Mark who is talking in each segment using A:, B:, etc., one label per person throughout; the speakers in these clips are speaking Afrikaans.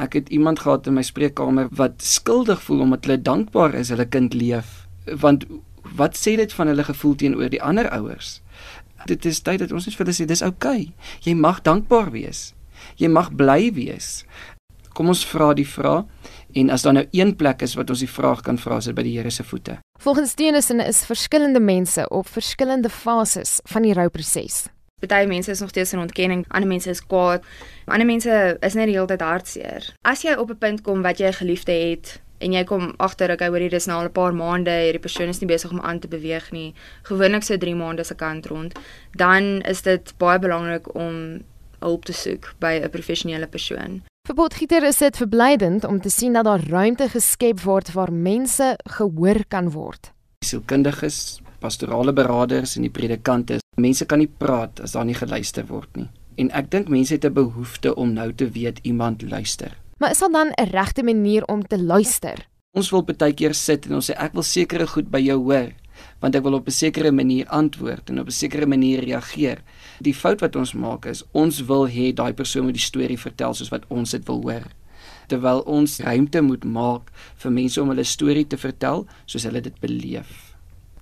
A: Ek het iemand gehad in my spreekkamer wat skuldig voel omdat hulle dankbaar is hulle kind leef. Want wat sê dit van hulle gevoel teenoor die ander ouers? Dit is tyd dat ons net vir hulle sê dis oukei. Okay. Jy mag dankbaar wees. Jy mag bly wees. Kom ons vra die vraag en as daar nou een plek is wat ons die vraag kan vra is dit by die Here se voete.
B: Volgens Tennyson is verskillende mense op verskillende fases van die rouproses.
C: Party mense is nog steeds in ontkenning, ander mense is kwaad, ander mense is net die hele tyd hartseer. As jy op 'n punt kom wat jy 'n geliefde het en jy kom agter ek hoor hier dis nou al 'n paar maande hierdie persoon is nie besig om aan te beweeg nie, gewoonlik so 3 maande se kant rond, dan is dit baie belangrik om hulp te soek by 'n professionele persoon.
B: Vir Potgieter is dit verblydend om te sien dat daar ruimte geskep word waar mense gehoor kan word.
A: Sielkundiges, pastorale beraders en die predikante, mense kan nie praat as daar nie geluister word nie. En ek dink mense het 'n behoefte om nou te weet iemand luister.
B: Maar is daar dan 'n regte manier om te luister?
A: Ons wil baie keer sit en ons sê ek wil sekere goed by jou hoor want ek wil op 'n sekere manier antwoord en op 'n sekere manier reageer. Die fout wat ons maak is ons wil hê daai persoon moet die storie vertel soos wat ons dit wil hoor. Terwyl ons ruimte moet maak vir mense om hulle storie te vertel soos hulle dit beleef.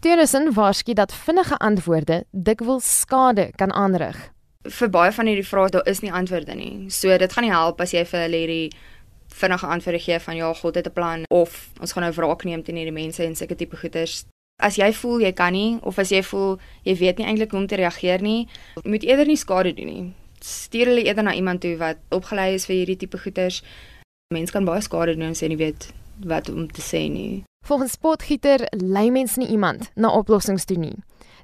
B: Tennyson waarsku dat vinnige antwoorde dikwels skade kan aanrig.
C: Vir baie van hierdie vrae daar is nie antwoorde nie. So dit gaan nie help as jy vir hulle hierdie vinnige antwoorde gee van ja, God het 'n plan of ons gaan nou wraak neem teen hierdie mense en sulke tipe goeters. As jy voel jy kan nie of as jy voel jy weet nie eintlik hoe om te reageer nie, moet eerder nie skade doen nie. Stuur hulle eerder na iemand toe wat opgelei is vir hierdie tipe goeters. Mense kan baie skade doen as jy nie weet wat om te sê nie.
B: Volgens Potgieter lei mens nie iemand na oplossings toe nie.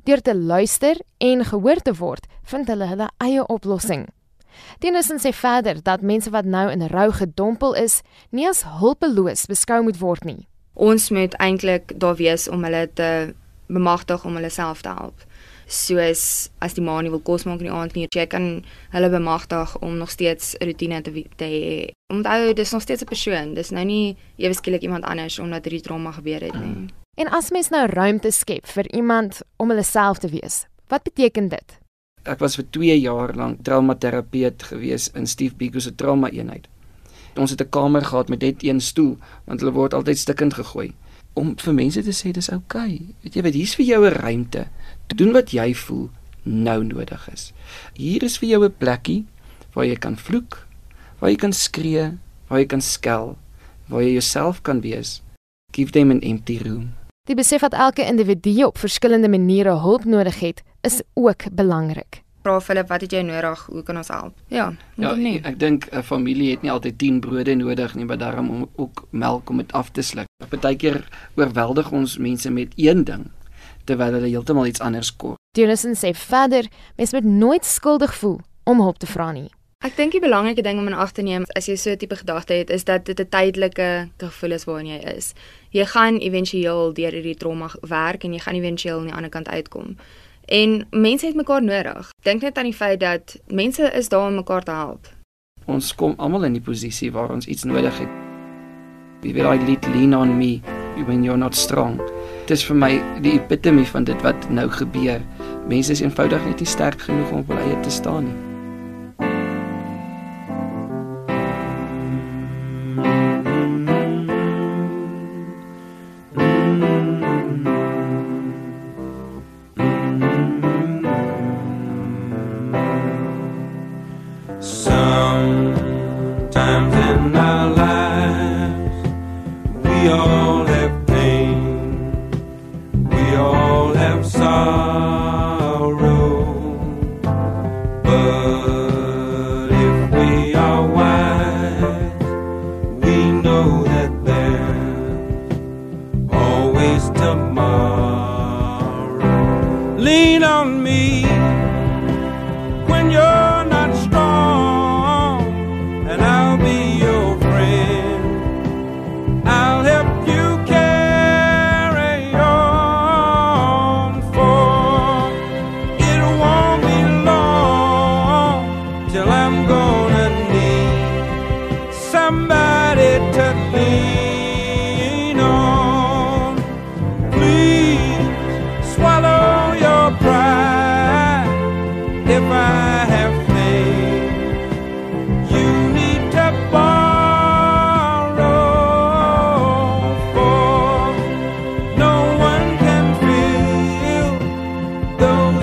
B: Deur te luister en gehoor te word, vind hulle hulle eie oplossing. Tennyson sê verder dat mense wat nou in rou gedompel is, nie as hulpeloos beskou moet word nie
C: ons moet eintlik daar wees om hulle te bemagtig om hulle self te help. Soos as die ma nie wil kos maak in die aand nie, jy kan hulle bemagtig om nog steeds 'n rotine te te hê. Onthou, dis nog steeds 'n persoon. Dis nou nie ewe skielik iemand anders omdat hierdie trauma gebeur het nie.
B: En as mens nou ruimte skep vir iemand om hulle self te wees, wat beteken dit?
A: Ek was vir 2 jaar lank traumaterapeut gewees in Steve Biko se trauma eenheid. Ons het 'n kamer gehad met net een stoel want hulle word altyd stikkend gegooi om vir mense te sê dis oukei. Okay. Weet jy wat hier's vir jou 'n ruimte. Doen wat jy voel nou nodig is. Hier is vir jou 'n plekkie waar jy kan vloek, waar jy kan skree, waar jy kan skel, waar jy jouself kan wees. Give them an empty room.
B: Die besef dat elke individu op verskillende maniere hulp nodig het, is ook belangrik
C: vra Philip wat het jy nodig? Hoe kan ons help? Ja,
A: ja nie. Ek dink 'n familie het nie altyd 10 brode nodig nie, maar daarom om ook melk om dit af te sluk. Partykeer oorweldig ons mense met een ding terwyl hulle heeltemal iets anders kort.
B: Jonathan sê verder, mens moet nooit skuldig voel om hulp te vra nie.
C: Ek dink die belangrike ding om in ag te neem as jy so 'n tipe gedagte het, is dat dit 'n tydelike gevoel is waarin jy is. Jy gaan éventueel deur hierdie trauma werk en jy gaan éventueel aan die ander kant uitkom. En mense het mekaar nodig. Dink net aan die feit dat mense is daar om mekaar te help.
A: Ons kom almal in die posisie waar ons iets nodig het. Wie wil I lead lean on me when you're not strong? Dit is vir my die epitome van dit wat nou gebeur. Mense is eenvoudig net nie sterk genoeg om op hulle eie te staan nie.
D: around me.